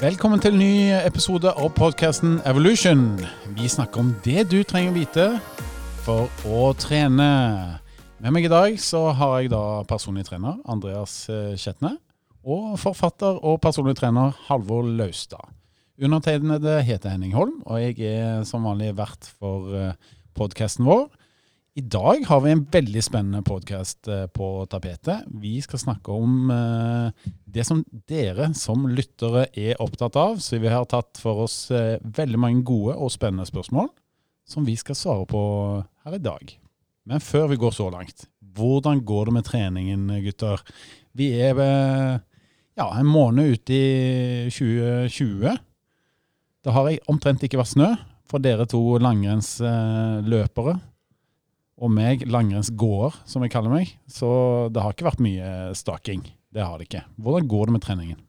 Velkommen til en ny episode av podkasten Evolution. Vi snakker om det du trenger å vite for å trene. Med meg i dag så har jeg da personlig trener Andreas eh, Kjetne. Og forfatter og personlig trener Halvor Laustad. Undertegnede heter Henning Holm, og jeg er som vanlig vert for podkasten vår. I dag har vi en veldig spennende podkast på tapetet. Vi skal snakke om eh, det som dere som lyttere er opptatt av. Så vi har tatt for oss eh, veldig mange gode og spennende spørsmål som vi skal svare på her i dag. Men før vi går så langt, hvordan går det med treningen, gutter? Vi er eh, ja, en måned ute i 2020. Det har omtrent ikke vært snø for dere to langrennsløpere og meg langrennsgåer, som jeg kaller meg. Så det har ikke vært mye staking. Det har det ikke. Hvordan går det med treningen?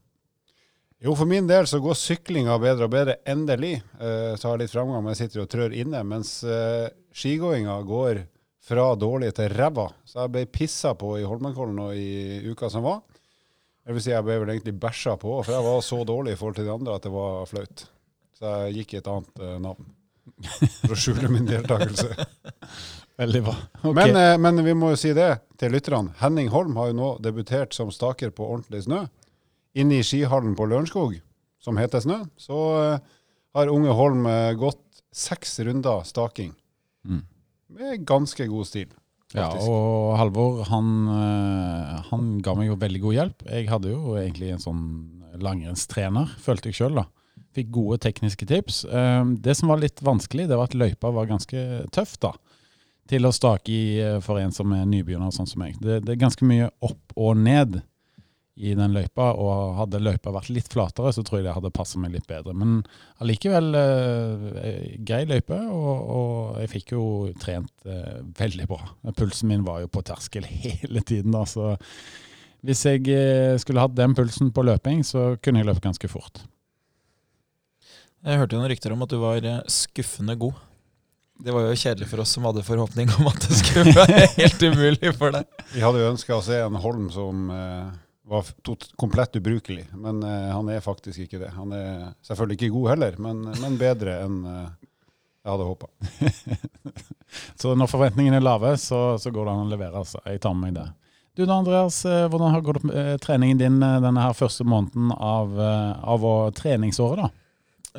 Jo, for min del så går syklinga bedre og bedre. Endelig. Uh, så har jeg litt framgang, men jeg sitter og trør inne. Mens uh, skigåinga går fra dårlig til ræva. Så jeg ble pissa på i Holmenkollen og i uka som var. Jeg vil si jeg ble vel egentlig bæsja på, for jeg var så dårlig i forhold til de andre at det var flaut. Så jeg gikk i et annet uh, navn for å skjule min deltakelse. Veldig bra. Okay. Men, eh, men, vi må jo si det til lytterne. Henning Holm har jo nå debutert som staker på ordentlig snø. Inne i skihallen på Lørenskog, som heter Snø, så eh, har unge Holm eh, gått seks runder staking. Mm. Med ganske god stil. Faktisk. Ja, og Halvor han, han, ga meg jo veldig god hjelp. Jeg hadde jo egentlig en sånn langrennstrener, følte jeg sjøl. Fikk gode tekniske tips. Det som var litt vanskelig, det var at løypa var ganske tøff, da til å stake i eh, for en som er nybegynner, sånn som meg. Det, det, er ganske mye opp og ned i den løypa, og hadde løypa vært litt flatere, så tror jeg det hadde passa meg litt bedre. Men allikevel eh, grei løype, og, og, jeg fikk jo trent eh, veldig bra. Pulsen min var jo på terskel hele tiden, da, så hvis jeg eh, skulle hatt den pulsen på løping, så kunne jeg løpt ganske fort. Jeg hørte jo noen rykter om at du var eh, skuffende god. Det var jo kjedelig for oss som hadde forhåpning om at det skulle være helt umulig for deg. Vi hadde jo ønska å se en Holm som eh, var komplett ubrukelig, men eh, han er faktisk ikke det. Han er selvfølgelig ikke god heller, men, men bedre enn eh, jeg hadde håpa. så når forventningene er lave, så, så, går det an å levere. Altså. Jeg tar med meg det. Du da, Andreas. Eh, hvordan har gått eh, treningen din eh, denne her første måneden av, av treningsåret? da?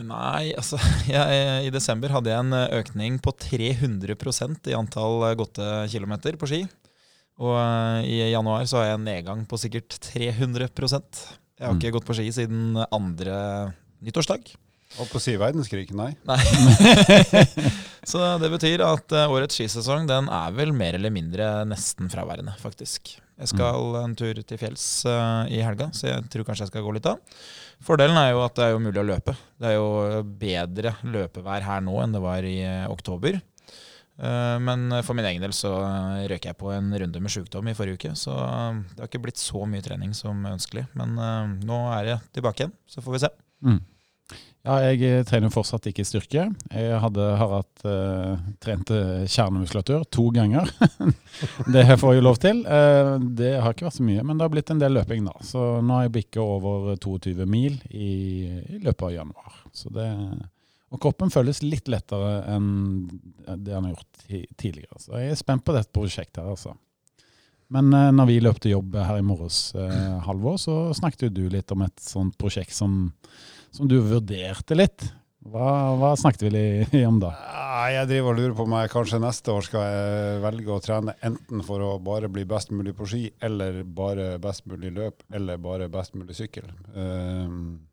Nei, altså jeg, I desember hadde jeg en økning på 300% i antall gåtte kilometer på ski. Og uh, i januar så har jeg en nedgang på sikkert 300% Jeg har mm. ikke gått på ski siden andre nyttårsdag. Og på å skriker verdenskrig, nei. nei. så det betyr at årets skisesong den er vel mer eller mindre nesten fraværende, faktisk. Jeg skal mm. en tur til fjells uh, i helga, så jeg tror kanskje jeg skal gå litt av. Fordelen er jo at det er jo mulig å løpe. Det er jo bedre løpevær her nå enn det var i uh, oktober. Men for min egen del så røk jeg på en runde med sjukdom i forrige uke, så det har ikke blitt så mye trening som ønskelig. Men nå er jeg tilbake igjen, så får vi se. Mm. Ja, jeg eh, trener fortsatt ikke styrke. Jeg hadde, har hatt uh, trent kjernemuskulatur to ganger. det får jeg lov til. Uh, det har ikke vært så mye, men det har blitt en del løping da. Så nå har jeg bikka over 22 mil i, i, løpet av januar. Det, og kroppen føles litt lettere enn det han har gjort tidligere. Så jeg er spent på dette prosjektet her, altså. Men uh, når vi løp til jobb her i morges, Halvor, så snakket jo du litt om et sånt prosjekt som som du vurderte litt. Hva, hva, snakket vi om da? Jeg driver og lurer på om jeg kanskje neste år skal jeg velge å trene enten for å bare bli best mulig på ski, eller bare best mulig løp, eller bare best mulig sykkel. Um,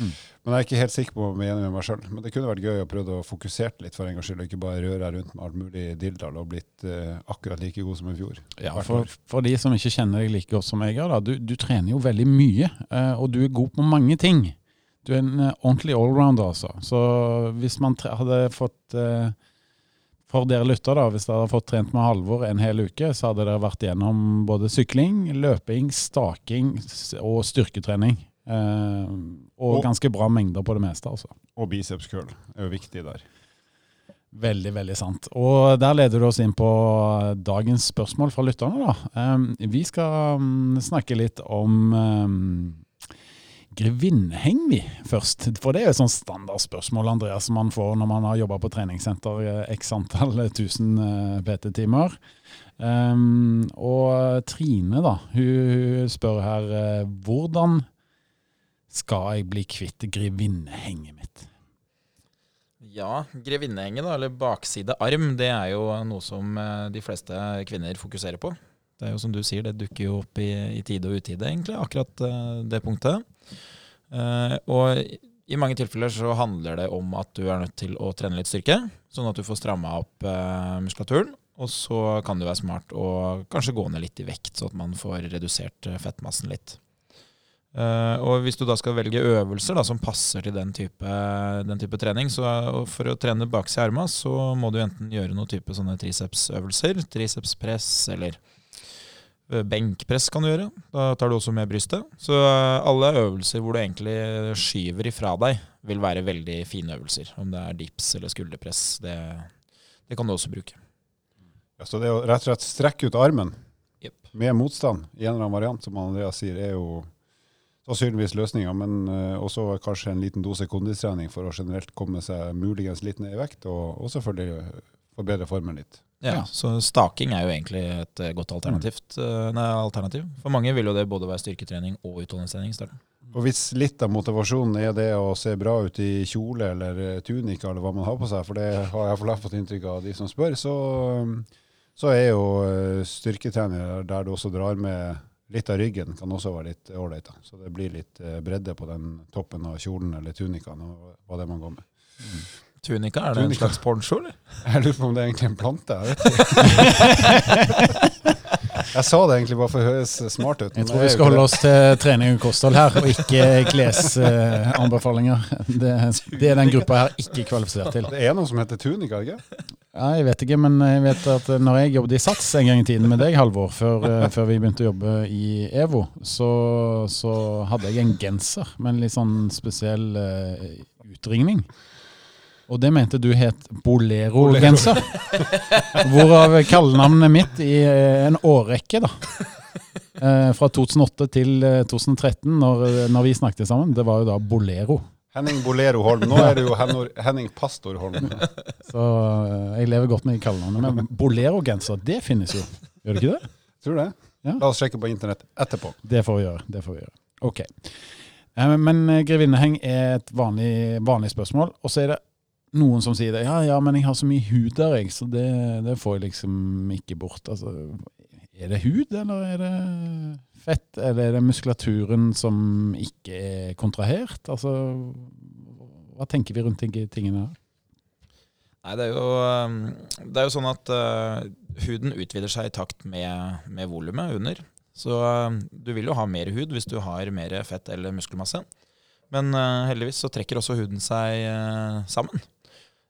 mm. Men jeg er ikke helt sikker på om jeg er enig med meg sjøl. Men det kunne vært gøy å prøve å fokusere litt for en gangs skyld, og ikke bare røre rundt med alt mulig dilldall og blitt uh, akkurat like god som i fjor. Ja, for, for, de som ikke kjenner deg like godt som jeg gjør, du, du, trener jo veldig mye, uh, og du er god på mange ting. Du er en eh, ordentlig allrounder, altså. Så hvis man hadde fått eh, For dere lytter, da, hvis dere hadde fått trent med Halvor en hel uke, så hadde dere vært gjennom både sykling, løping, staking og styrketrening. Eh, og, og, ganske bra mengder på det meste, altså. Og biceps curl er jo viktig der. Veldig, veldig sant. Og der leder du oss inn på dagens spørsmål fra lytterne. da. Um, vi skal um, snakke litt om um, grevinneheng, vi, først. For det er jo et sånt standardspørsmål Andreas, som man får når man har jobba på treningssenter eh, x antall tusen eh, PT-timer. Um, og Trine, da, hun, spør her eh, hvordan skal jeg bli kvitt grevinnehenget mitt? Ja, grevinnehenget, da, eller bakside arm, det er jo noe som eh, de fleste kvinner fokuserer på. Det er jo som du sier, det dukker jo opp i, i tide og utide, egentlig, akkurat det punktet. Uh, og i mange tilfeller så handler det om at du er nødt til å trene litt styrke, sånn at du får stramma opp uh, muskulaturen. Og så kan det være smart å kanskje gå ned litt i vekt, så at man får redusert fettmassen litt. Uh, og hvis du da skal velge øvelser da, som passer til den type, den type trening, så for å trene baksida i arma, så må du enten gjøre noen type sånne tricepsøvelser, tricepspress eller Eh, benkpress kan du gjøre. Da tar du også med brystet. Så eh, alle øvelser hvor du egentlig skyver ifra deg, vil være veldig fine øvelser. Om det er dips eller skulderpress. Det, det kan du også bruke. Ja, så det å rett og slett strekke ut armen yep. med motstand i en eller annen variant, som Andreas sier, er jo sannsynligvis løsninga, men uh, også kanskje en liten dose kondistrening for å generelt komme seg muligens litt ned i vekt, og, og selvfølgelig forbedre formen litt. Ja, Så staking er jo egentlig et eh, godt alternativ. mm. nei, alternativ. For mange vil jo det både være styrketrening og utholdenhetstrening i starten. Og Hvis litt av motivasjonen er det å se bra ut i kjole eller eh, tunika eller hva man har på seg, for det har jeg fått inntrykk av de som spør, så, så er jo styrketrening der du også drar med litt av ryggen, kan også være litt ålreit. Så det blir litt bredde på den toppen av kjolen eller tunikaen og hva det er man går med. Mm. Tunika, er det Tunika. en slags poncho, eller? Jeg lurer på om det er egentlig en plante. Jeg vet ikke. jeg sa det egentlig bare for å høres smart ut. Jeg tror vi skal holde oss til trening og kosthold her, og ikke klesanbefalinger. Det, det, er den gruppa her ikke kvalifisert til. Det er noe som heter tunika, ikke Ja, jeg vet ikke, men jeg vet at når jeg jobbet i Sats en gang i tiden med deg, Halvor, før, eh, før vi begynte å jobbe i EVO, så, så, hadde jeg en genser med en litt sånn spesiell uh, utringning. Og det mente du het Bolero-genser. Hvorav kallenavnet mitt i eh, en årrekke, da. Eh, fra 2008 til 2013, eh, når, når, vi snakket sammen, det var jo da Bolero. Henning Bolero Holm. Nå er det jo Henning Pastor Holm. Så jeg lever godt med kallenavnet. Men Bolero-genser, det finnes jo. Gjør det ikke det? Tror det. Ja. La oss sjekke på internett etterpå. Det får vi gjøre. det får vi gjøre. Ok. Men grevinneheng er et vanlig, vanlig spørsmål. Og så er det noen som sier det. Ja, ja, men jeg har så mye hud der, jeg, så det, det får jeg liksom ikke bort. Altså, er det hud, eller er det fett? Eller er det muskulaturen som ikke er kontrahert? Altså, hva tenker vi rundt tingene her? Nei, det er jo, um, det er jo sånn at uh, huden utvider seg i takt med, med volumet under. Så uh, du vil jo ha mer hud hvis du har mer fett eller muskelmasse. Men uh, heldigvis så trekker også huden seg uh, sammen.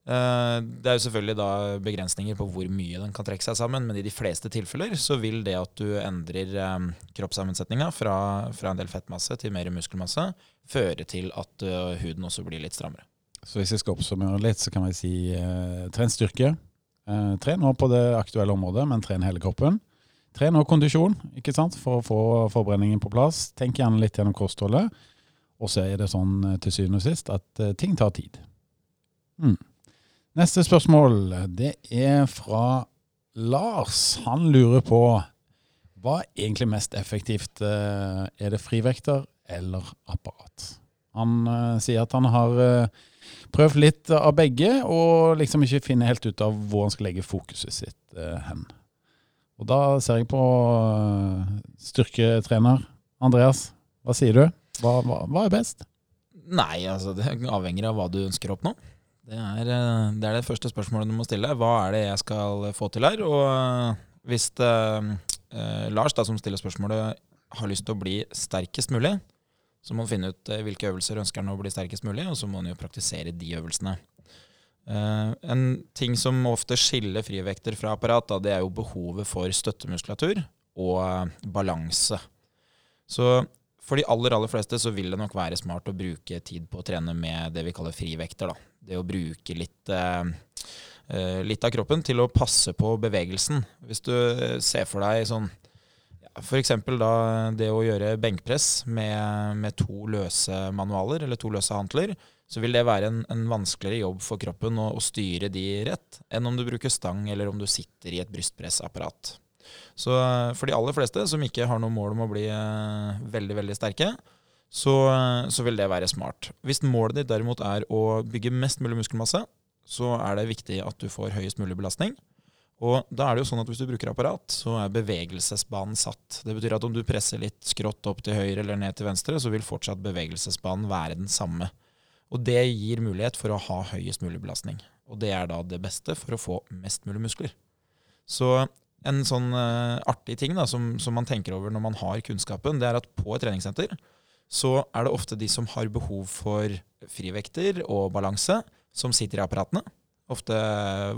Eh, det er jo selvfølgelig da begrensninger på hvor mye den kan trekke seg sammen, men i de fleste tilfeller så vil det at du endrer um, kroppssammensetninga fra, fra, en del fettmasse til mer muskelmasse, føre til at uh, huden også blir litt strammere. Så hvis jeg skal oppsummere litt, så kan vi si eh, tren styrke. Eh, tren nå på det aktuelle området, men tren hele kroppen. Tren og kondisjon ikke sant? for å få forbrenningen på plass. Tenk gjerne litt gjennom kostholdet. Og så er det sånn til syvende og sist at ting tar tid. Mm. Neste spørsmål det er fra Lars. Han lurer på hva er egentlig mest effektivt? Eh, er det frivekter eller apparat? Han uh, sier at han har uh, prøvd litt av begge, og liksom ikke finner helt ut av hvor han skal legge fokuset sitt uh, hen. Og da ser jeg på styrketrener Andreas. Hva sier du? Hva, hva, hva er best? Nei, altså det avhenger av hva du ønsker å oppnå. Det er, eh, det er, det første spørsmålet du må stille. Hva er det jeg skal få til her? Og eh, hvis det, eh, Lars, da, som stiller spørsmålet, har lyst til å bli sterkest mulig, så må han finne ut eh, hvilke øvelser ønsker han å bli sterkest mulig, og så må han jo praktisere de øvelsene. Eh, en ting som ofte skiller frivekter fra apparat, da, det er jo behovet for støttemuskulatur og eh, balanse. Så for de aller aller fleste så vil det nok være smart å bruke tid på å trene med det vi kaller frivekter. da det å bruke litt, eh, eh, litt av kroppen til å passe på bevegelsen. Hvis du ser for deg sånn F.eks. det å gjøre benkpress med, med, to løse manualer, eller to løse hantler, så vil det være en, en vanskeligere jobb for kroppen å, å, styre de rett, enn om du bruker stang eller om du sitter i et brystpressapparat. Så eh, for de aller fleste som ikke har noe mål om å bli veldig, veldig sterke, så, så, vil det være smart. Hvis målet ditt derimot er å bygge mest mulig muskelmasse, så er det viktig at du får høyest mulig belastning. Og da er det jo sånn at Hvis du bruker apparat, så er bevegelsesbanen satt. Det betyr at om du presser litt skrått opp til høyre eller ned til venstre, så vil fortsatt bevegelsesbanen være den samme. Og Det gir mulighet for å ha høyest mulig belastning. Og det er da det beste for å få mest mulig muskler. Så en sånn uh, artig ting da, som, som, man tenker over når man har kunnskapen, det er at på et treningssenter så er det ofte de som har behov for frivekter og balanse, som sitter i apparatene. Ofte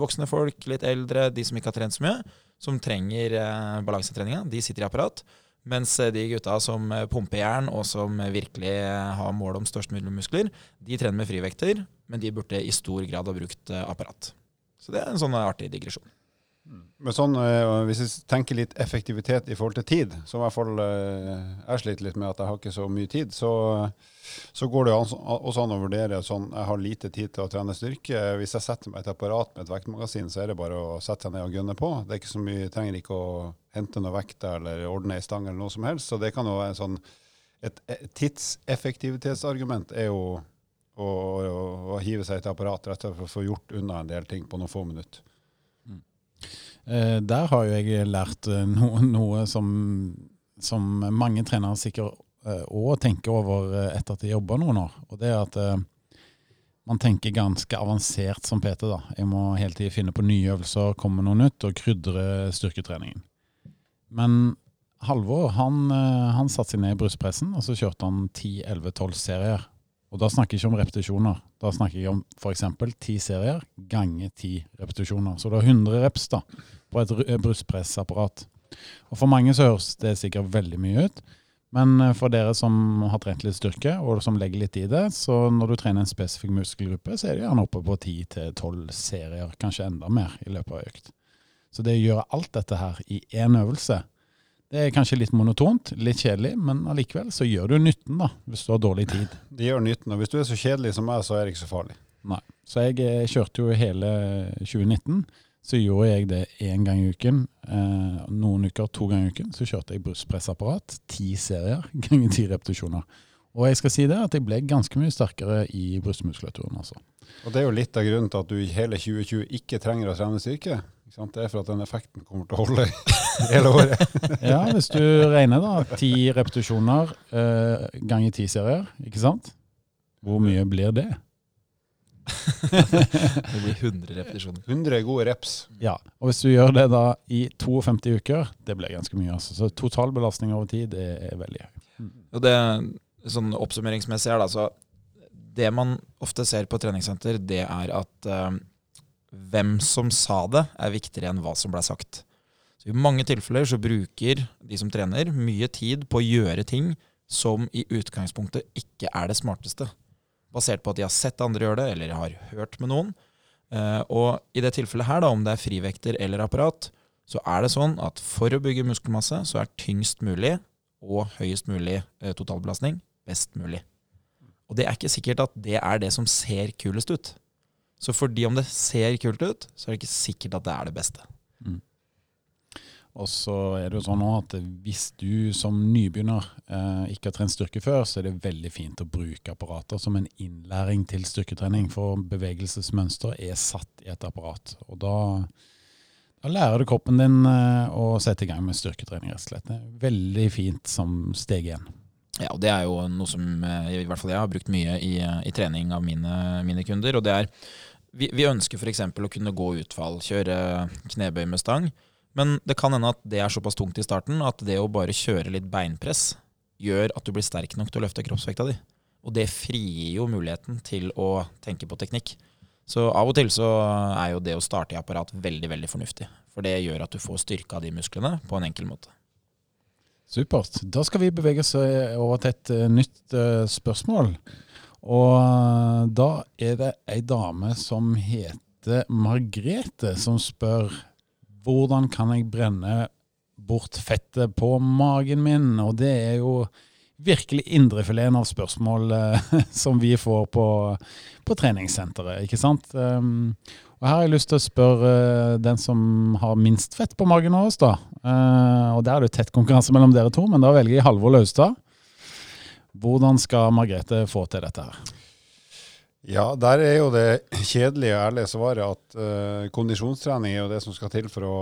voksne folk, litt eldre, de som ikke har trent så mye, som trenger eh, balansetreninga. De sitter i apparat. Mens eh, de gutta som eh, pumper jern, og som virkelig eh, har mål om størst mulig muskler, de trener med frivekter, men de burde i stor grad ha brukt apparat. Så det er en sånn artig digresjon. Men sånn, Hvis jeg tenker litt effektivitet i forhold til tid, som i hvert fall jeg sliter litt med at jeg har ikke så mye tid, så så går det også an å vurdere sånn jeg har lite tid til å trene styrke. Hvis jeg setter meg et apparat med et vektmagasin, så er det bare å sette seg ned og gunne på. Det er ikke så mye, jeg trenger ikke å hente noe vekt eller ordne ei stang eller noe som helst. Så det kan jo være en sånn et tidseffektivitetsargument er jo å, å, å, hive seg et apparat rett og slett for å få gjort unna en del ting på noen få minutter. Eh, der har jo jeg lært eh, noe, noe som, som mange trenere sikkert òg eh, tenke over etter at de jobber noen år. Og det er at man tenker ganske avansert som PT. da. Jeg må hele tiden finne på nye øvelser, komme noe nytt og krydre styrketreningen. Men Halvor han, han satte seg ned i brystpressen og så kjørte han 10-11-12 serier. Og da snakker jeg ikke om repetisjoner. Da snakker jeg om f.eks. 10 serier ganger 10 repetisjoner. Så det er 100 reps da, på et brystpressapparat. Og For mange så høres det sikkert veldig mye ut. Men eh, for dere som har trent litt styrke, og som legger litt i det, så når du trener en spesifikk muskelgruppe, så er det gjerne oppe på 10-12 serier, kanskje enda mer, i løpet av økt. Så det å gjøre alt dette her i én øvelse, det er kanskje litt monotont, litt kjedelig, men allikevel så gjør du nytten, da, hvis du har dårlig tid. Det gjør nytten, og hvis du er så kjedelig som meg, så er det ikke så farlig. Nei. Så jeg eh, kjørte jo hele 2019 så gjorde jeg det én gang i uken. Eh, noen uker to ganger i uken. Så kjørte jeg brystpressapparat. Ti serier ganger ti repetisjoner. Og jeg skal si det at jeg ble ganske mye sterkere i brystmuskulaturen. altså. Og Det er jo litt av grunnen til at du i hele 2020 ikke trenger å trene styrke. Det er for at den effekten kommer til å holde hele året. ja, hvis du regner da, ti repetisjoner eh, ganger ti serier, ikke sant? Hvor mye blir det? det blir 100 repetisjoner. 100 gode reps. Ja, og hvis du gjør det da i 52 uker, det blir ganske mye. altså. Så totalbelastning over tid det er veldig høy. Mm. Og det, sånn Oppsummeringsmessig her, det så Det man ofte ser på treningssenter, det er at uh, hvem som sa det, er viktigere enn hva som ble sagt. Så I mange tilfeller så bruker de som trener, mye tid på å gjøre ting som i utgangspunktet ikke er det smarteste basert på at de har sett andre gjøre det, eller har hørt med noen. Uh, og i det tilfellet her, da, om det er frivekter eller apparat, så er det sånn at for å bygge muskelmasse, så er tyngst mulig og høyest mulig uh, totalbelastning best mulig. Og det er ikke sikkert at det er det som ser kulest ut. Så fordi om det ser kult ut, så er det ikke sikkert at det er det beste. Og så er det jo sånn at hvis du som nybegynner eh, ikke har trent styrke før, så er det veldig fint å bruke apparater som en innlæring til styrketrening. For bevegelsesmønster er satt i et apparat. Og da, da lærer du kroppen din eh, å sette i gang med styrketrening, rett og slett. Det er veldig fint som steg én. Ja, og det er jo noe som eh, i hvert fall jeg har brukt mye i, i trening av mine, mine, kunder. Og det er Vi, vi ønsker f.eks. å kunne gå utfall, kjøre knebøy med stang. Men det kan hende at det er såpass tungt i starten at det å bare kjøre litt beinpress gjør at du blir sterk nok til å løfte kroppsvekta di. Og det frigir jo muligheten til å tenke på teknikk. Så av og til så er jo det å starte i apparat veldig, veldig fornuftig. For det gjør at du får styrka de musklene på en enkel måte. Supert. Da skal vi bevege oss eh, over til et uh, nytt uh, spørsmål. Og da er det ei dame som heter Margrete, som spør hvordan kan jeg brenne bort fettet på magen min. Og det er jo virkelig indrefileten av spørsmål eh, som vi får på, på treningssenteret, ikke sant. Um, og her har jeg lyst til å spørre den som har minst fett på magen av oss, da. Uh, og der er det tett konkurranse mellom dere to, men da velger jeg Halvor Laustad. Hvordan skal Margrethe få til dette her? Ja, der er jo det kjedelige og ærlige svaret at uh, kondisjonstrening er jo det som skal til for å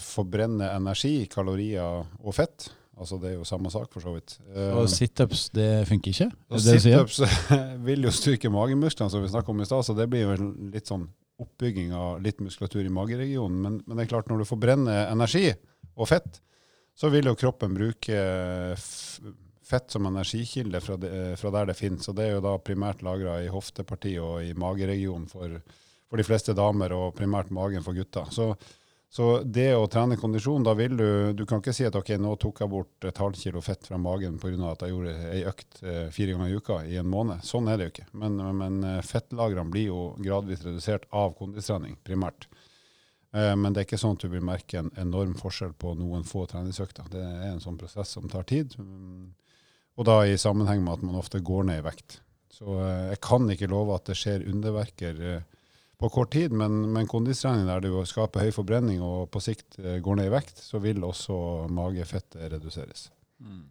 forbrenne energi, kalorier og fett. Altså Det er jo samme sak, for så vidt. Uh, og situps, det funker ikke? Situps vil jo styrke magemusklene, som vi snakka om i stad, så det blir jo litt sånn oppbygging av litt muskulatur i mageregionen. Men, men, det er klart, når du forbrenner energi og fett, så vil jo kroppen bruke fett som energikilde fra, de, fra der det finnes. Og det er jo da primært lagra i hoftepartiet og i mageregionen for, for, de fleste damer, og primært magen for gutter. Så, så det å trene kondisjon, da vil du Du kan ikke si at ok, nå tok jeg bort et halvt kilo fett fra magen pga. at jeg gjorde ei økt eh, fire ganger i uka i en måned. Sånn er det jo ikke. Men, men eh, fettlagrene blir jo gradvis redusert av kondistrening, primært. Eh, men det er ikke sånn at du vil merke en enorm forskjell på noen få treningsøkter. Det er en sånn prosess som tar tid. Og da i sammenheng med at man ofte går ned i vekt. Så eh, jeg kan ikke love at det skjer underverker eh, på kort tid, men, men kondistrening der du skaper høy forbrenning og på sikt eh, går ned i vekt, så vil også magefettet reduseres. Mm.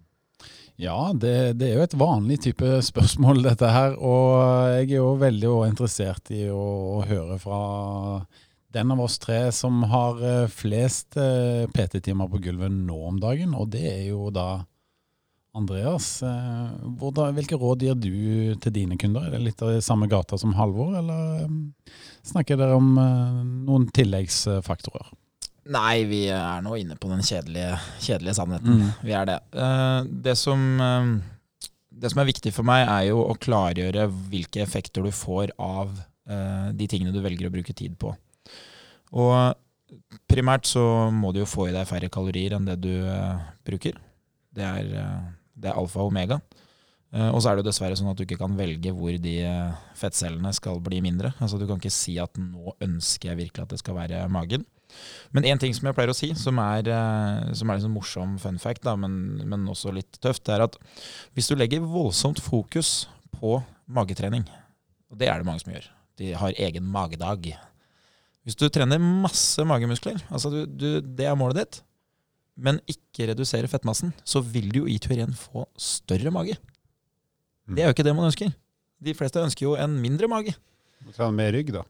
Ja, det, det, er jo et vanlig type spørsmål, dette her. Og jeg er jo veldig interessert i å, å høre fra den av oss tre som har flest PT-timer på gulvet nå om dagen, og det er jo da Andreas, eh, hvordan, hvilke råd gir du til dine kunder? Er det litt av samme gata som Halvor, eller eh, snakker dere om eh, noen tilleggsfaktorer? Nei, vi er nå inne på den kjedelige, kjedelige sannheten. Mm. Vi er det. Det som, det som, er viktig for meg, er jo å klargjøre hvilke effekter du får av de tingene du velger å bruke tid på. Og primært så må du jo få i deg færre kalorier enn det du bruker. Det er det er alfa og omega. Uh, og så er det jo dessverre sånn at du ikke kan velge hvor de uh, fettcellene skal bli mindre. Altså Du kan ikke si at nå ønsker jeg virkelig at det skal være magen. Men én ting som jeg pleier å si, som er, uh, som er liksom morsom fun fact, da, men, men, også litt tøft, er at hvis du legger voldsomt fokus på magetrening, og det er det mange som gjør, de har egen magedag Hvis du trener masse magemuskler, altså du, du, det er målet ditt, men ikke redusere fettmassen, så vil du jo i teorien få større mage. Mm. Det er jo ikke det man ønsker. De fleste ønsker jo en mindre mage. Du trene mer rygg, da.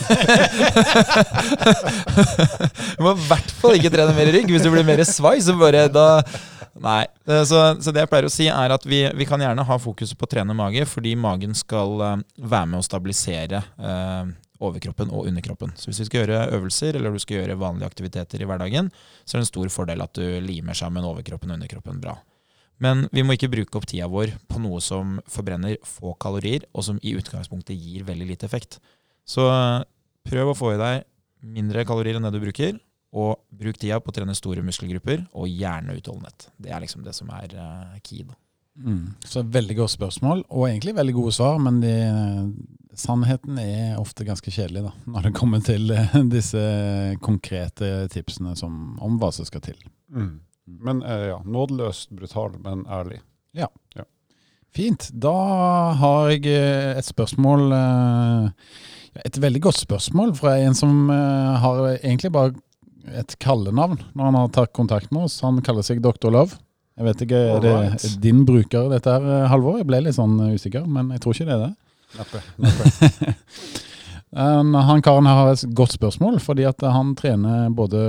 du må i hvert fall ikke trene mer rygg. Hvis du blir mer svai, så bare da Nei. Så, så, det jeg pleier å si, er at vi, vi kan gjerne ha fokuset på å trene mage, fordi magen skal uh, være med å stabilisere uh, overkroppen og underkroppen. Så hvis vi skal gjøre øvelser eller du skal gjøre vanlige aktiviteter i hverdagen, så er det en stor fordel at du limer sammen overkroppen og underkroppen bra. Men vi må ikke bruke opp tida vår på noe som forbrenner få kalorier, og som i utgangspunktet gir veldig lite effekt. Så prøv å få i deg mindre kalorier enn det du bruker, og bruk tida på å trene store muskelgrupper, og gjerne utholdenhet. Det er liksom det som er uh, key. Mm. Så Veldig godt spørsmål, og egentlig veldig gode svar. Men de, sannheten er ofte ganske kjedelig da, når det kommer til eh, disse konkrete tipsene som, om hva som skal til. Mm. Men eh, ja, nådeløst brutal, men ærlig. Ja. ja. Fint. Da har jeg eh, et spørsmål Et veldig godt spørsmål fra en som har egentlig bare et kallenavn når han har tatt kontakt med oss. Han kaller seg Dr. Love. Jeg vet ikke, Er det din bruker, dette her, Halvor? Jeg ble litt sånn usikker, men jeg tror ikke det er det. Neppe. Neppe. han karen her har et godt spørsmål, fordi at han trener både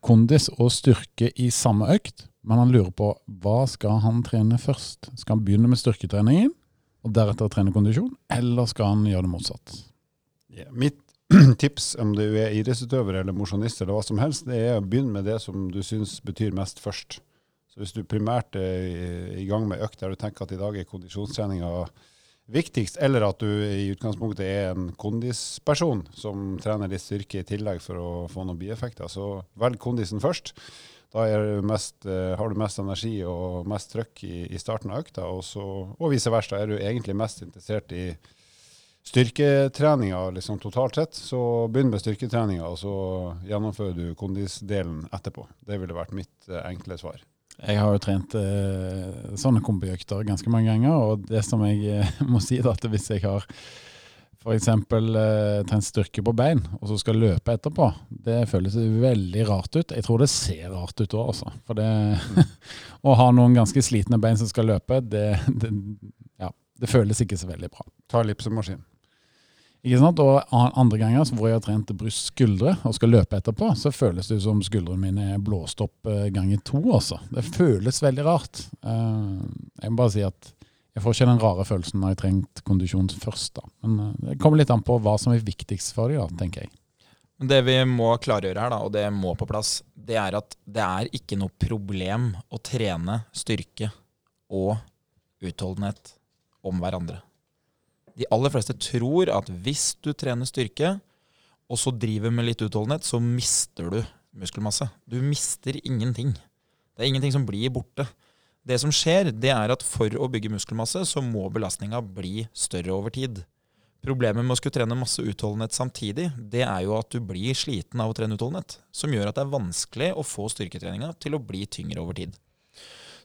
kondis og styrke i samme økt. Men han lurer på hva skal han trene først? Skal han begynne med styrketreningen og deretter trene kondisjon, eller skal han gjøre det motsatt? Ja, Mitt tips om du er idrettsutøver eller mosjonist eller hva som helst, det er å begynne med det som du syns betyr mest først. Så hvis du primært er i gang med økt der du tenker at i dag er kondisjonstreninga viktigst, eller at du i utgangspunktet er en kondisperson som trener litt styrke i tillegg for å få noen bieffekter, så velg kondisen først. Da du mest, uh, har du mest energi og mest trøkk i, i starten av økta, og, og vice versa. Er du egentlig mest interessert i styrketreninga liksom totalt sett, så begynn med styrketreninga, og så gjennomfører du kondisdelen etterpå. Det ville vært mitt eh, enkle svar. Jeg har jo trent eh, sånne kombiøkter ganske mange ganger, og det som jeg eh, må si, er at hvis jeg har f.eks. Eh, trent styrke på bein, og så skal løpe etterpå, det føles veldig rart ut. Jeg tror det ser rart ut òg, altså. For det å ha noen ganske slitne bein som skal løpe, det, det, ja, det føles ikke så veldig bra. Ta ellipsemaskin. Ikke sant? Og andre ganger hvor jeg har trent bryst skuldre og skal løpe etterpå, så føles det som skuldrene mine er blåst opp eh, ganger to. Også. Det føles veldig rart. Eh, jeg må bare si at jeg får ikke den rare følelsen når jeg har trengt kondisjon først. da. Men eh, det kommer litt an på hva som er viktigst for dem, tenker jeg. Det vi må klargjøre her, da, og det må på plass, det er at det er ikke noe problem å trene styrke og utholdenhet om hverandre. De aller fleste tror at hvis du trener styrke, og så driver med litt utholdenhet, så mister du muskelmasse. Du mister ingenting. Det er ingenting som blir borte. Det som skjer, det er at for å bygge muskelmasse, så må belastninga bli større over tid. Problemet med å skulle trene masse utholdenhet samtidig, det er jo at du blir sliten av å trene utholdenhet. Som gjør at det er vanskelig å få styrketreninga til å bli tyngre over tid.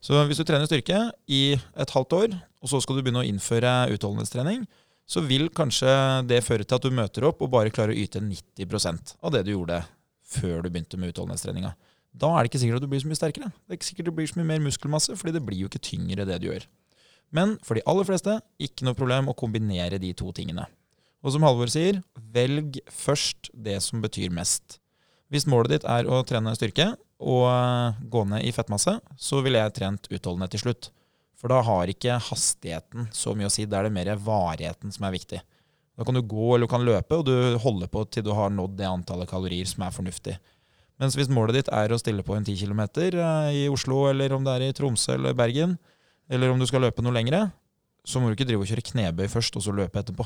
Så hvis du trener styrke i et halvt år, og så skal du begynne å innføre utholdenhetstrening, så vil kanskje det føre til at du møter opp og bare klarer å yte 90% av det du gjorde før du begynte med utholdenhetstreninga. Da er det ikke sikkert at du blir så mye sterkere. Det er ikke sikkert du blir så mye mer muskelmasse, fordi det blir jo ikke tyngre det du gjør. Men for de aller fleste, ikke noe problem å kombinere de to tingene. Og som Halvor sier, velg først det som betyr mest. Hvis målet ditt er å trene styrke og gå ned i fettmasse, så ville jeg trent utholdenhet til slutt. For da har ikke hastigheten så mye å si. Da er det mer varigheten som er viktig. Da kan du gå eller du kan løpe, og du holder på til du har nådd det antallet kalorier som er fornuftig. Mens hvis målet ditt er å stille på en 10 km eh, i Oslo, eller om det er i Tromsø eller Bergen, eller om du skal løpe noe lengre, så må du ikke drive og kjøre knebøy først, og så løpe etterpå.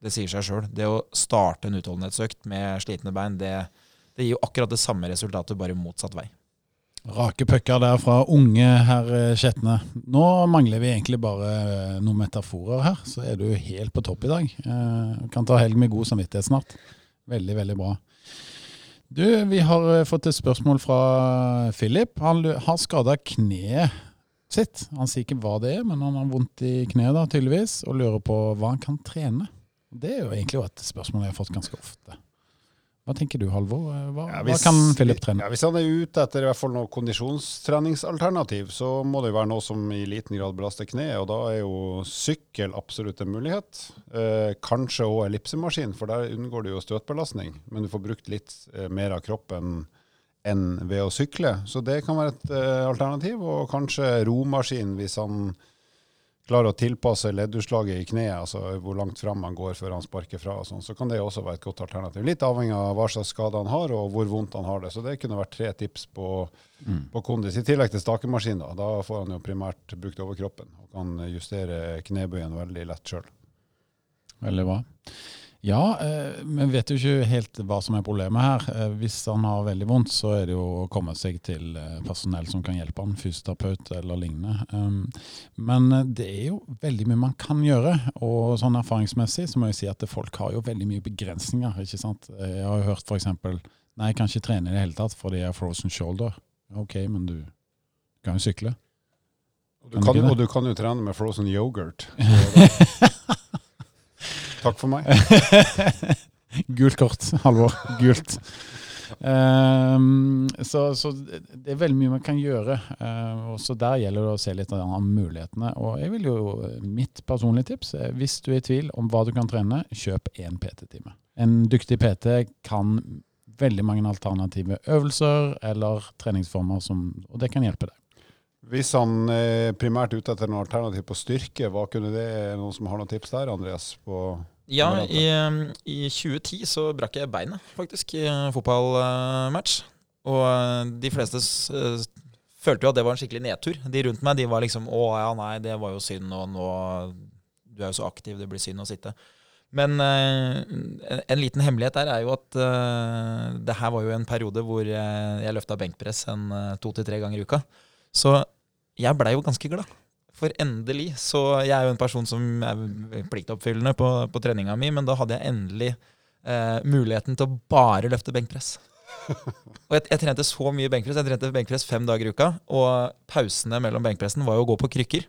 Det sier seg sjøl. Det å starte en utholdenhetsøkt med slitne bein, det, det gir jo akkurat det samme resultatet, bare motsatt vei. Rake pucker der fra unge herr Skjetne. Nå mangler vi egentlig bare eh, noen metaforer her, så er du helt på topp i dag. Eh, kan ta helg med god samvittighet snart. Veldig, veldig bra. Du, vi har eh, fått et spørsmål fra Philip. Han har skada kneet sitt. Han sier ikke hva det er, men han har vondt i kneet da, tydeligvis, og lurer på hva han kan trene. Det er jo egentlig et spørsmål jeg har fått ganske ofte. Hva tenker du, Halvor? Hva, ja, hvis, hva kan Philip trene? Ja, hvis han er ute etter i hvert fall noe kondisjonstreningsalternativ, så må det jo være noe som i liten grad belaster kneet, og da er jo sykkel absolutt en mulighet. Eh, kanskje òg ellipsemaskin, for der unngår du jo støtbelastning, men du får brukt litt eh, mer av kroppen enn ved å sykle. Så det kan være et eh, alternativ, og kanskje romaskin hvis han klarer å tilpasse leddutslaget i kneet, altså hvor langt fram han går før han sparker fra, og sånn, så kan det også være et godt alternativ. Litt avhengig av hva slags skade han har, og hvor vondt han har det. Så det kunne vært tre tips på, mm. på kondis. I tillegg til stakemaskin, da. Da får han jo primært brukt overkroppen og kan justere knebøyen veldig lett sjøl. Veldig bra. Ja, men vi vet jo ikke helt hva som er problemet her. Eh, hvis han har veldig vondt, så er det jo å komme seg til eh, personell som kan hjelpe han, fysioterapeut eller lignende. Um, men det er jo veldig mye man kan gjøre, og sånn erfaringsmessig så må jeg si at folk har jo veldig mye begrensninger. ikke sant? Jeg har jo hørt f.eks.: Nei, jeg kan ikke trene i det hele tatt fordi jeg har frozen shoulder. Ok, men du kan jo sykle. Du kan, og du kan jo trene med frozen yoghurt. Takk for meg. Gult kort, Halvor. Gult. Um, så, så, det er veldig mye man kan gjøre. Uh, og så Der gjelder det å se litt av mulighetene. Og jeg vil jo, Mitt personlige tips er hvis du er i tvil om hva du kan trene, kjøp én PT-time. En dyktig PT kan veldig mange alternative øvelser eller treningsformer, som, og det kan hjelpe deg. Hvis han er primært ute etter noe alternativ på styrke, hva kunne det noen som har noen tips der, Andreas? på ja, i, i, 2010 så brakk jeg beinet, faktisk, i en fotballmatch. Og eh, de fleste uh, følte jo at det var en skikkelig nedtur. De rundt meg de var liksom Å ja, nei, det var jo synd, og nå Du er jo så aktiv, det blir synd å sitte. Men eh, en, en, liten hemmelighet der er jo at eh, det her var jo en periode hvor jeg, jeg løfta benkpress en to til tre ganger i uka. Så jeg blei jo ganske glad. For endelig så Jeg er jo en person som er pliktoppfyllende på, på treninga mi, men da hadde jeg endelig eh, muligheten til å bare løfte benkpress. Og jeg, jeg trente så mye benkpress. Jeg trente benkpress fem dager i uka. Og pausene mellom benkpressen var jo å gå på krykker.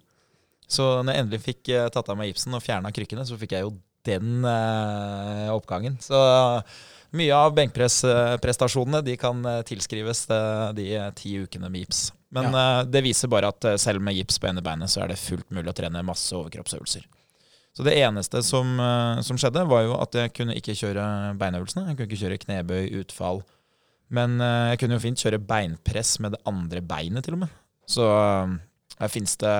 Så når jeg endelig fikk eh, tatt av meg gipsen og fjerna krykkene, så fikk jeg jo den eh, oppgangen. Så mye av benkpressprestasjonene de kan eh, tilskrives eh, de ti ukene med gips. Men eh, det viser bare at eh, selv med gips på ene beinet, så er det fullt mulig å trene masse overkroppsøvelser. Så det eneste som, uh, som skjedde, var jo at jeg kunne ikke kjøre beinøvelsene. Jeg kunne ikke kjøre knebøy, utfall. Men uh, jeg kunne jo fint kjøre beinpress med det andre beinet, til og med. Så her fins det,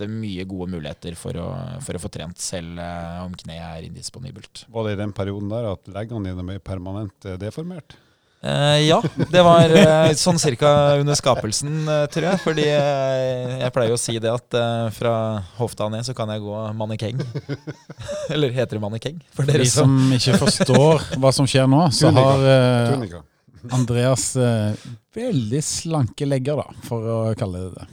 det mye gode muligheter for å, for å få trent, selv om kneet er indisponibelt. Var det i den perioden der at leggene dine ble permanent deformert? Eh, ja, det var uh, sånn cirka under skapelsen, uh, tror jeg. Fordi jeg pleier jo å si det at fra hofta ned så kan jeg gå mannekeng. Eller heter det mannekeng? For For de dere som som ikke forstår hva som skjer nå, så har Andreas veldig slanke legger, da, for å kalle det det.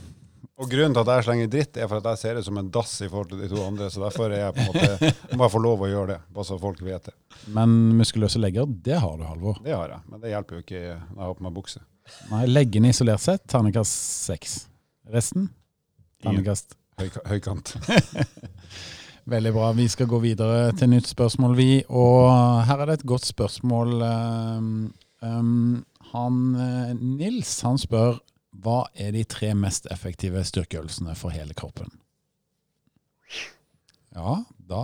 Og grunnen til at jeg slenger dritt, er for at jeg ser ut som en dass i forhold til de to andre. Så derfor er jeg på en måte, må jeg få lov å gjøre det, bare så folk vet det. Men muskuløse legger, det har du, Halvor. Det har jeg, men det hjelper jo ikke når jeg har på meg bukse. Nei, leggene isolert sett, terningkast seks. Resten? Terningkast Høy, høykant. Veldig bra. Vi skal gå videre til nytt spørsmål, vi. Og her er det et godt spørsmål. Um, um, han, eh, Nils han spør hva er de tre mest effektive styrkeøvelsene for hele kroppen? Ja, da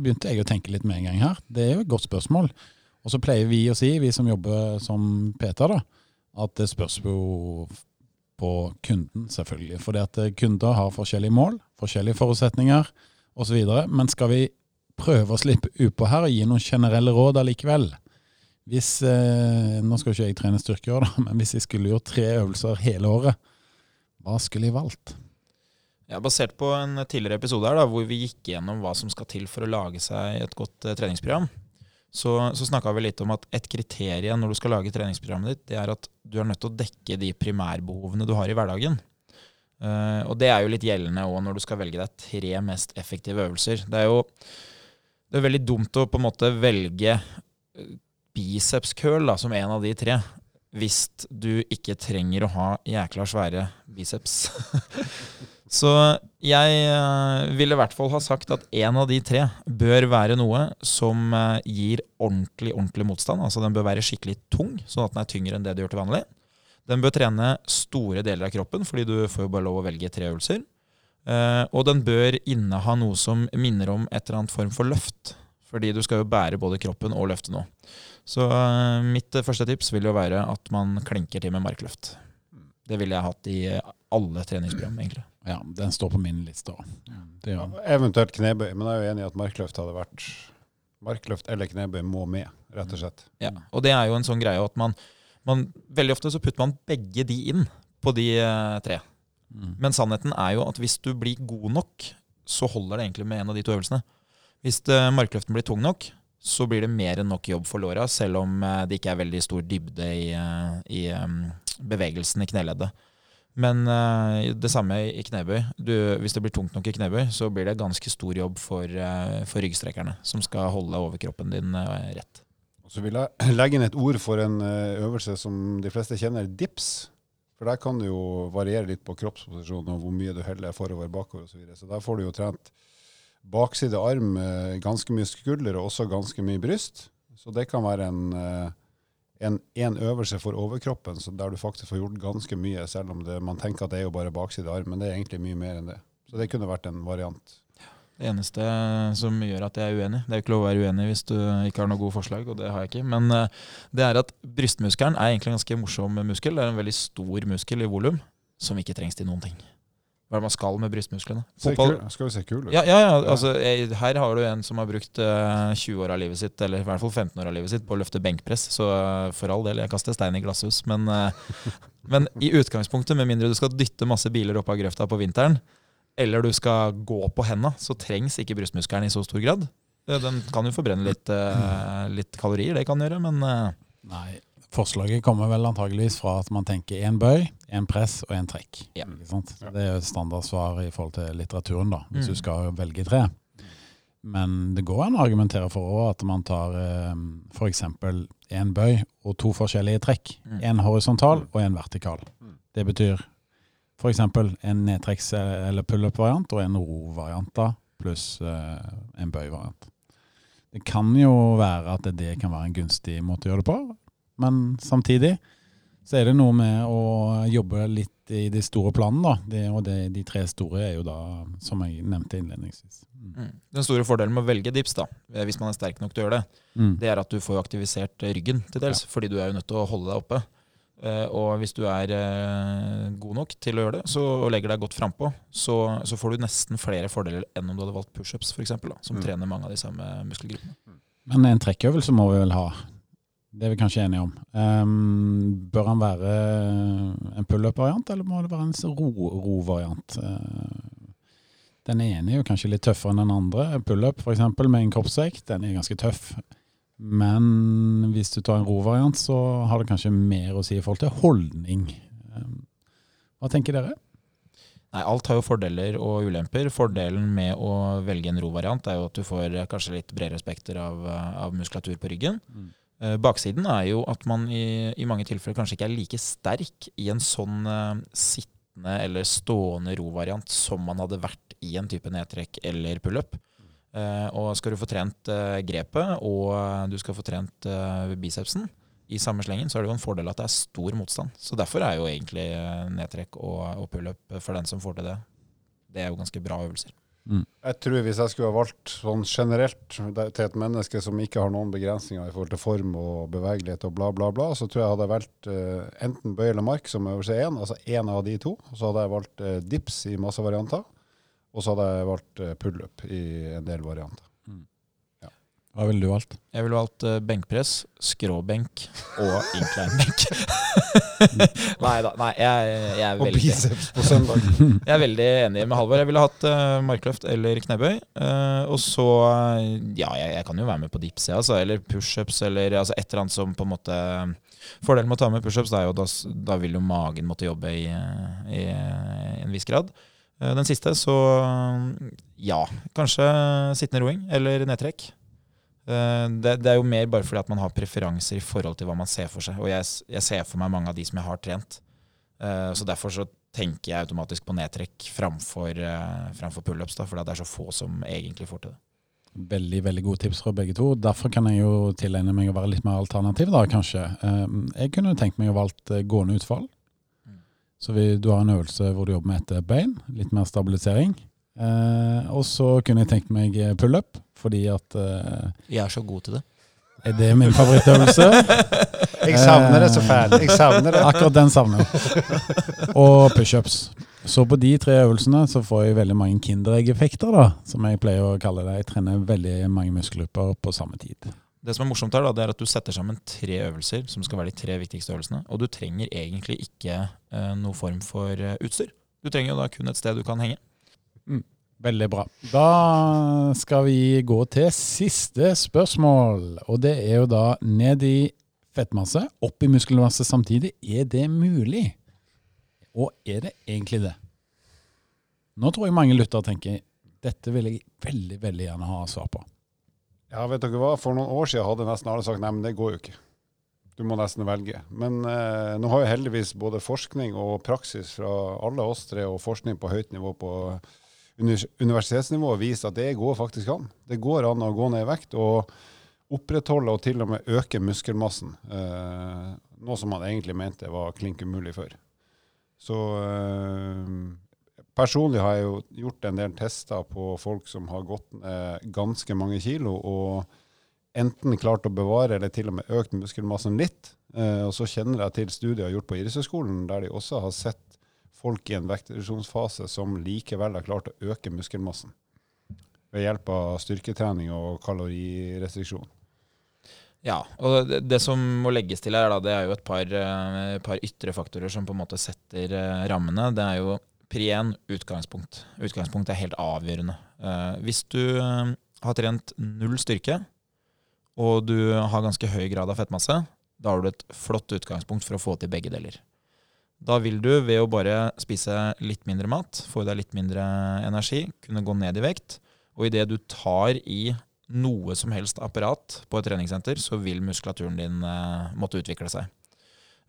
begynte jeg å tenke litt med en gang her. Det er jo et godt spørsmål. Og så pleier vi å si, vi som jobber som PT, da, at det spørs jo på kunden, selvfølgelig. Fordi at kunder har forskjellige mål, forskjellige forutsetninger osv. Men skal vi prøve å slippe utpå her og gi noen generelle råd allikevel? Hvis, eh, nå skal ikke jeg trene styrker, da, men hvis jeg skulle gjort tre øvelser hele året, hva skulle jeg valgt? Ja, Basert på en tidligere episode her da, hvor vi gikk gjennom hva som skal til for å lage seg et godt eh, treningsprogram, så, så snakka vi litt om at et kriterium når du skal lage treningsprogrammet ditt, det er at du er nødt til å dekke de primærbehovene du har i hverdagen. Eh, og det er jo litt gjeldende òg når du skal velge deg tre mest effektive øvelser. Det er jo det er veldig dumt å på en måte velge eh, biceps curl da, som en av de tre, hvis du ikke trenger å ha jækla svære biceps. Så jeg eh, ville i hvert fall ha sagt at en av de tre bør være noe som eh, gir ordentlig ordentlig motstand. Altså Den bør være skikkelig tung, sånn at den er tyngre enn det du gjør til vanlig. Den bør trene store deler av kroppen, fordi du får jo bare lov å velge tre øvelser. Eh, og den bør inneha noe som minner om et eller annet form for løft. Fordi du skal jo bære både kroppen og løfte noe. Så uh, mitt første tips vil jo være at man klinker til med markløft. Det ville jeg hatt i alle treningsprogram, egentlig. Ja, den står på min liste òg. Ja. Eventuelt knebøy, men jeg er jo enig i at markløft hadde vært Markløft eller knebøy må med, rett og slett. Ja, og det er jo en sånn greie at man, man Veldig ofte så putter man begge de inn på de eh, tre. Mm. Men sannheten er jo at hvis du blir god nok, så holder det egentlig med en av de to øvelsene. Hvis eh, markløften blir tung nok, så blir det mer enn nok jobb for låra, selv om eh, det ikke er veldig stor dybde i, eh, i eh, bevegelsen i kneleddet. Men det samme i knebøy. Du, hvis det blir tungt nok i knebøy, så blir det ganske stor jobb for, for ryggstrekerne, som skal holde overkroppen din rett. Så vil jeg legge inn et ord for en øvelse som de fleste kjenner, dips. For der kan du jo variere litt på kroppsposisjonen og hvor mye du heller forover, bakover osv. Så, så der får du jo trent bakside arm, ganske mye skulder og også ganske mye bryst. Så det kan være en, eh, en, en øvelse for overkroppen der du faktisk får gjort ganske mye, selv om det, man tenker at det er jo bare bakside arm, men det er egentlig mye mer enn det. Så det kunne vært en variant. Det eneste som gjør at jeg er uenig Det er jo ikke lov å være uenig hvis du ikke har noe gode forslag, og det har jeg ikke. Men eh, det er at brystmuskelen er egentlig en ganske morsom muskel. Det er en veldig stor muskel i volum som ikke trengs til noen ting. Hva man skal med brystmusklene? Fotball- kul, skal jo se kul ut. Ja, ja, ja, altså jeg, Her har du en som har brukt eh, 20 år av livet sitt, eller i hvert fall 15 år av livet sitt, på å løfte benkpress. Så eh, for all del, jeg kaster stein i glasshus. Men, eh, men i utgangspunktet, med mindre du skal dytte masse biler opp av grøfta på vinteren, eller du skal gå på henda, så trengs ikke brystmuskelen i så stor grad. Eh, Den kan jo forbrenne litt, eh, litt kalorier, det kan gjøre, men eh, Nei, Forslaget kommer vel antageligvis fra at man tenker én bøy, én press og én trekk. Ja. Ikke sant? Det er jo et standardsvar i forhold til litteraturen, da, hvis Mm. du skal velge tre. Men det går an å argumentere for også at man tar eh, f.eks. én bøy og to forskjellige trekk. Mm. En horisontal og en vertikal. Mm. Det betyr f.eks. en nedtrekks- eller pullup-variant og en ro-variant, da, pluss eh, en bøy-variant. Det kan jo være at det kan være en gunstig måte å gjøre det på, men samtidig så er det noe med å jobbe litt i de store planene, da. Det, og det, de tre store er jo da, som jeg nevnte innledningsvis. Mm. Mm. Den store fordelen med å velge dips, da, eh, hvis man er sterk nok til å gjøre det, Mm. det er at du får aktivisert eh, ryggen til dels, fordi du er jo nødt til å holde deg oppe. Eh, og hvis du er god nok til å gjøre det, så, og legger deg godt frampå, så, så får du nesten flere fordeler enn om du hadde valgt pushups, f.eks., som Mm. trener mange av de samme muskelgruppene. Men en trekkøvelse må vi vel ha. Det er vi kanskje enige om. Um, bør han være en pullup-variant, eller må det være en ro- ro-variant? Eh, den ene er jo kanskje litt tøffere enn den andre. Pullup f.eks. med en kroppsvekt, den er ganske tøff. Men hvis du tar en ro-variant, så har det kanskje mer å si i forhold til holdning. Um, hva tenker dere? Nei, alt har jo fordeler og ulemper. Fordelen med å velge en ro-variant er jo at du får eh, kanskje litt bredere spekter av, eh, av muskulatur på ryggen. Eh, Baksiden er jo at man i, i mange tilfeller kanskje ikke er like sterk i en sånn eh, sittende eller stående rovariant som man hadde vært i en type nedtrekk eller pullup. Uh, og skal du få trent eh, grepet, og eh, du skal få trent eh, bicepsen i samme slengen, så er det jo en fordel at det er stor motstand. Så derfor er jo egentlig eh, nedtrekk og, og pullup for den som får til det, det er jo ganske bra øvelser. Jeg tror hvis jeg skulle ha valgt sånn generelt til et menneske som ikke har noen begrensninger i forhold til form og bevegelighet og bla, bla, bla, så tror jeg hadde jeg valgt uh, enten bøy eller mark som øvelse én, altså én av de to. Så hadde jeg valgt uh, dips i masse varianter. Og så hadde jeg valgt uh, pullup i en del varianter. Hva ville du valgt? Jeg ville valgt eh, benkpress, skråbenk og incline-benk. nei da. Nei, jeg, jeg, er Og veldig, biceps på søndag. jeg er veldig enig med Halvor. Jeg ville hatt uh, markløft eller knebøy. Uh, og så eh, Ja, jeg, jeg kan jo være med på dips, jeg, altså. Eller pushups, eller altså, et eller annet som på en måte Fordelen med å ta med pushups er jo da, da vil jo magen måtte jobbe i, i, i, eh, en viss grad. Eh, Den siste, så ja, kanskje sittende roing eller nedtrekk. Eh, Det, det er jo mer bare fordi at man har preferanser i forhold til hva man ser for seg. Og jeg, jeg ser for meg mange av de som jeg har trent. Eh, Så derfor så tenker jeg automatisk på nedtrekk framfor, eh, framfor pullups, fordi det er så få som egentlig får til det. Veldig veldig gode tips fra begge to. Derfor kan jeg jo tilegne meg å være litt mer alternativ, da, kanskje. Eh, Jeg kunne tenkt meg å valgt gående utfall. Mm. Så vi, du har en øvelse hvor du jobber med et bein, litt mer stabilisering. Eh, og så kunne jeg tenkt meg eh, pullup, fordi at eh, Jeg er så god til det. Er det min favorittøvelse. Jeg savner det så fælt. Jeg savner det. Akkurat den savner jeg. Og pushups. Så på de tre øvelsene så får jeg veldig mange kinderegg-effekter, da, som jeg pleier å kalle det. Jeg trener veldig mange muskelgrupper på samme tid. Det som er morsomt her, da, det er at du setter sammen tre øvelser som skal være de tre viktigste øvelsene. Og du trenger egentlig ikke eh, noe form for eh, utstyr. Du trenger jo da kun et sted du kan henge. Veldig bra. Da skal vi gå til siste spørsmål. Og det er jo da ned i fettmasse, opp i muskelmasse samtidig. Er det mulig? Og er det egentlig det? Nå tror jeg mange lyttere tenker dette vil jeg veldig, veldig gjerne ha svar på. Ja, vet dere hva? For noen år siden hadde nesten alle sagt nei, men det går jo ikke. Du må nesten velge. Men eh, nå har jo heldigvis både forskning og praksis fra alle oss tre, og forskning på høyt nivå på univers universitetsnivå vist at det går faktisk an. Det går an å gå ned i vekt og opprettholde og til og med øke muskelmassen. Eh, noe som man egentlig mente var klink umulig før. Så eh, personlig har jeg jo gjort en del tester på folk som har gått ned ganske mange kilo, og enten klart å bevare eller til og med økt muskelmassen litt. Eh, og så kjenner jeg til studier gjort på Idrettshøgskolen der de også har sett folk i en vektreduksjonsfase som likevel har klart å øke muskelmassen ved hjelp av styrketrening og kalorirestriksjon. Ja, og det, det som må legges til her, da, det er jo et par, eh, par ytre faktorer som på en måte setter eh, rammene. Det er jo pri 1 utgangspunkt. Utgangspunkt er helt avgjørende. Eh, hvis du har trent null styrke, og du har ganske høy grad av fettmasse, Da har du et flott utgangspunkt for å få til begge deler. Da vil du ved å bare spise litt mindre mat, få i deg litt mindre energi, kunne gå ned i vekt. Og idet du tar i noe som helst apparat på et treningssenter, så vil muskulaturen din eh, måtte utvikle seg.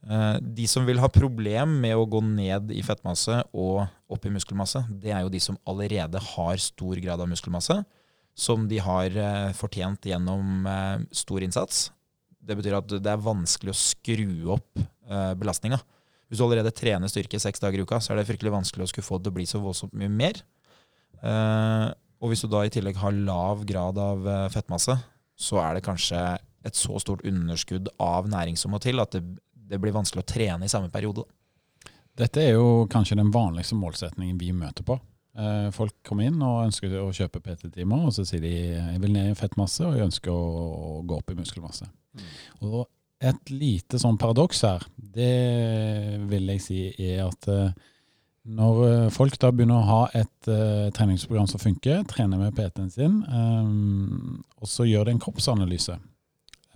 Eh, de som vil ha problem med å gå ned i fettmasse og opp i muskelmasse, det er jo de som allerede har stor grad av muskelmasse, som de har eh, fortjent gjennom eh, stor innsats. Det betyr at det er vanskelig å skru opp eh, belastninga. Hvis du allerede trener styrke seks dager i uka, så er det fryktelig vanskelig å skulle få det til å bli så voldsomt mye mer. Uh, og hvis du da i tillegg har lav grad av eh, fettmasse, så er det kanskje et så stort underskudd av næring som må til at det, det blir vanskelig å trene i samme periode. Dette er jo kanskje den vanligste målsetningen vi møter på. Eh, folk kommer inn og ønsker å kjøpe PT-timer, og så sier de jeg vil ned i fettmasse og jeg ønsker å gå opp i muskelmasse. Og et lite sånn paradoks her, det vil jeg si er at eh, når eh, folk da begynner å ha et uh, treningsprogram som funker, trener med PT-en sin, um, og så gjør de en kroppsanalyse,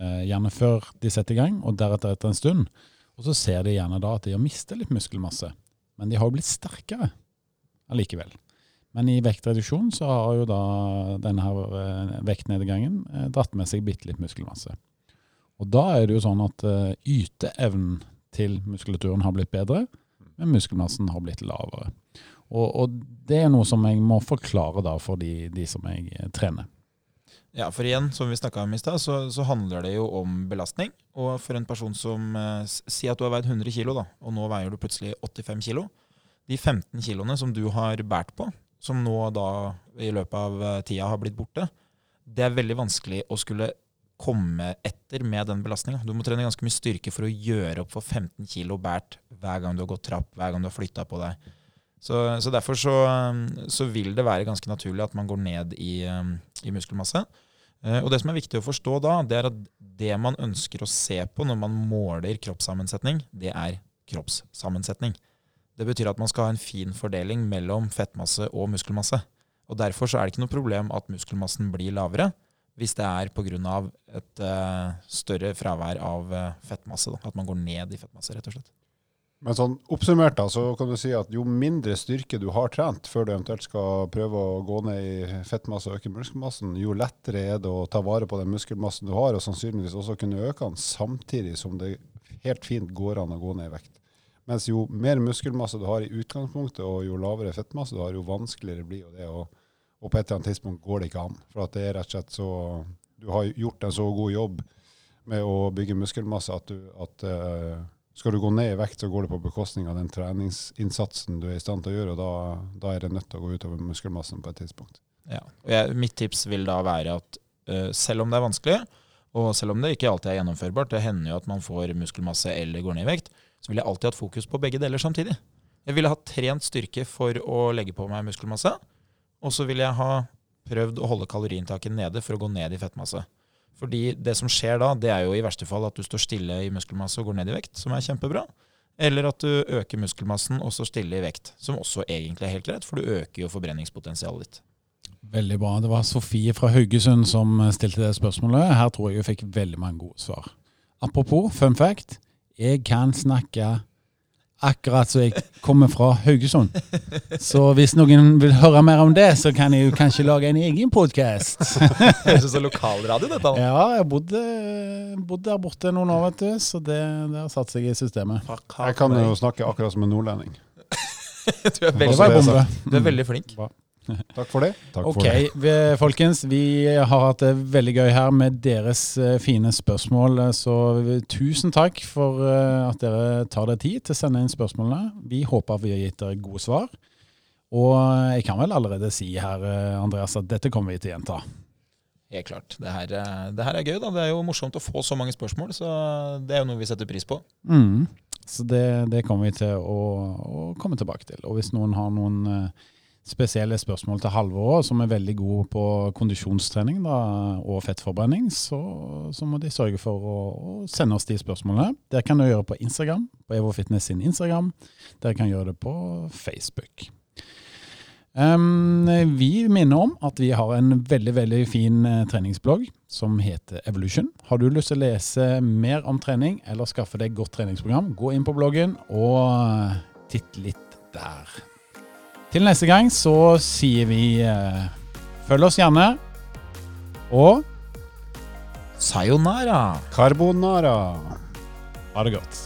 uh, gjerne før de setter i gang, og deretter etter en stund, og så ser de gjerne da at de har mistet litt muskelmasse, men de har jo blitt sterkere allikevel. Men i vektreduksjon så har jo da denne her vektnedgangen dratt med seg bitte litt muskelmasse. Og da er det jo sånn at eh, yteevnen til muskulaturen har blitt bedre, men muskelmassen har blitt lavere. Og, og det er noe som jeg må forklare da for de, de som jeg eh, trener. Ja, for igjen, som vi snakka om i stad, så, så handler det jo om belastning. Og for en person som eh, Si at du har veid 100 kilo, da, og nå veier du plutselig 85 kilo. De 15 kiloene som du har båret på, som nå da i løpet av tida har blitt borte, det er veldig vanskelig å skulle komme etter med den belastninga. Du må trene ganske mye styrke for å gjøre opp for 15 kilo båret hver gang du har gått trapp, hver gang du har flytta på deg. Så, så derfor så, så vil det være ganske naturlig at man går ned i, eh, i muskelmasse. Eh, Og det som er viktig å forstå da, det er at det man ønsker å se på når man måler kroppssammensetning, det er kroppssammensetning. Det betyr at man skal ha en fin fordeling mellom fettmasse og muskelmasse. Og Derfor så er det ikke noe problem at muskelmassen blir lavere, hvis det er pga. et uh, større fravær av uh, fettmasse. Da. At man går ned i fettmasse, rett og slett. Men sånn oppsummert da, så kan du si at jo mindre styrke du har trent før du eventuelt skal prøve å gå ned i fettmasse og øke muskelmassen, jo lettere er det å ta vare på den muskelmassen du har, og sannsynligvis også kunne øke den, samtidig som det helt fint går an å gå ned i vekt. Mens jo mer muskelmasse du har i utgangspunktet, og jo lavere fettmasse du har, jo vanskeligere blir det. Og, og på et eller annet tidspunkt går det ikke an. For at det er rett og slett så Du har gjort en så god jobb med å bygge muskelmasse at, du, at uh, skal du gå ned i vekt, så går det på bekostning av den treningsinnsatsen du er i stand til å gjøre, og da, da er det nødt til å gå utover muskelmassen på et tidspunkt. Ja. Og jeg, mitt tips vil da være at uh, selv om det er vanskelig, og selv om det ikke alltid er gjennomførbart, det hender jo at man får muskelmasse eller går ned i vekt, så ville jeg alltid hatt fokus på begge deler samtidig. Jeg ville hatt trent styrke for å legge på meg muskelmasse, og så ville jeg ha prøvd å holde kaloriinntaket nede for å gå ned i fettmasse. Fordi det som skjer da, det er jo i verste fall at du står stille i muskelmasse og går ned i vekt, som er kjempebra. Eller at du øker muskelmassen og står stille i vekt, som også egentlig er helt greit, for du øker jo forbrenningspotensialet ditt. Veldig bra. Det var Sofie fra Haugesund som stilte det spørsmålet. Her tror jeg hun fikk veldig mange gode svar. Apropos fun fact. Jeg kan snakke akkurat som jeg kommer fra Haugesund. Så hvis noen vil høre mer om det, så kan jeg jo kanskje lage en egen podkast. Høres ut som lokalradio, dette. Ja, jeg bodde, bodde der borte noen år, vet du, så det, det har satt seg i systemet. Jeg kan jo snakke akkurat som en nordlending. Du er veldig, du er veldig flink. Takk for det. Takk Ok, for det. folkens. Vi har hatt det veldig gøy her med deres eh, fine spørsmål. Så tusen takk for eh, at dere tar dere tid til å sende inn spørsmålene. Vi håper vi har gitt dere gode svar. Og jeg kan vel allerede si her, eh, Andreas, at dette kommer vi til å gjenta. Helt klart. Det her, eh, det her er gøy. da. Det er jo morsomt å få så mange spørsmål, så det er jo noe vi setter pris på. Mm. Så det, det kommer vi til å, å komme tilbake til. Og hvis noen har noen eh, spesielle spørsmål til Halvor òg, som er veldig god på kondisjonstrening da, og fettforbrenning, så, så, må de sørge for å, å, sende oss de spørsmålene. Det kan du gjøre på Instagram, på Evo Fitness sin Instagram. Dere kan gjøre det på Facebook. Um, vi minner om at vi har en veldig veldig fin eh, treningsblogg som heter Evolution. Har du lyst til å lese mer om trening eller skaffe deg godt treningsprogram, gå inn på bloggen og eh, titt litt der. Til neste gang så sier vi eh, følg oss gjerne. Og Sayonara. Carbonara. Ha det godt.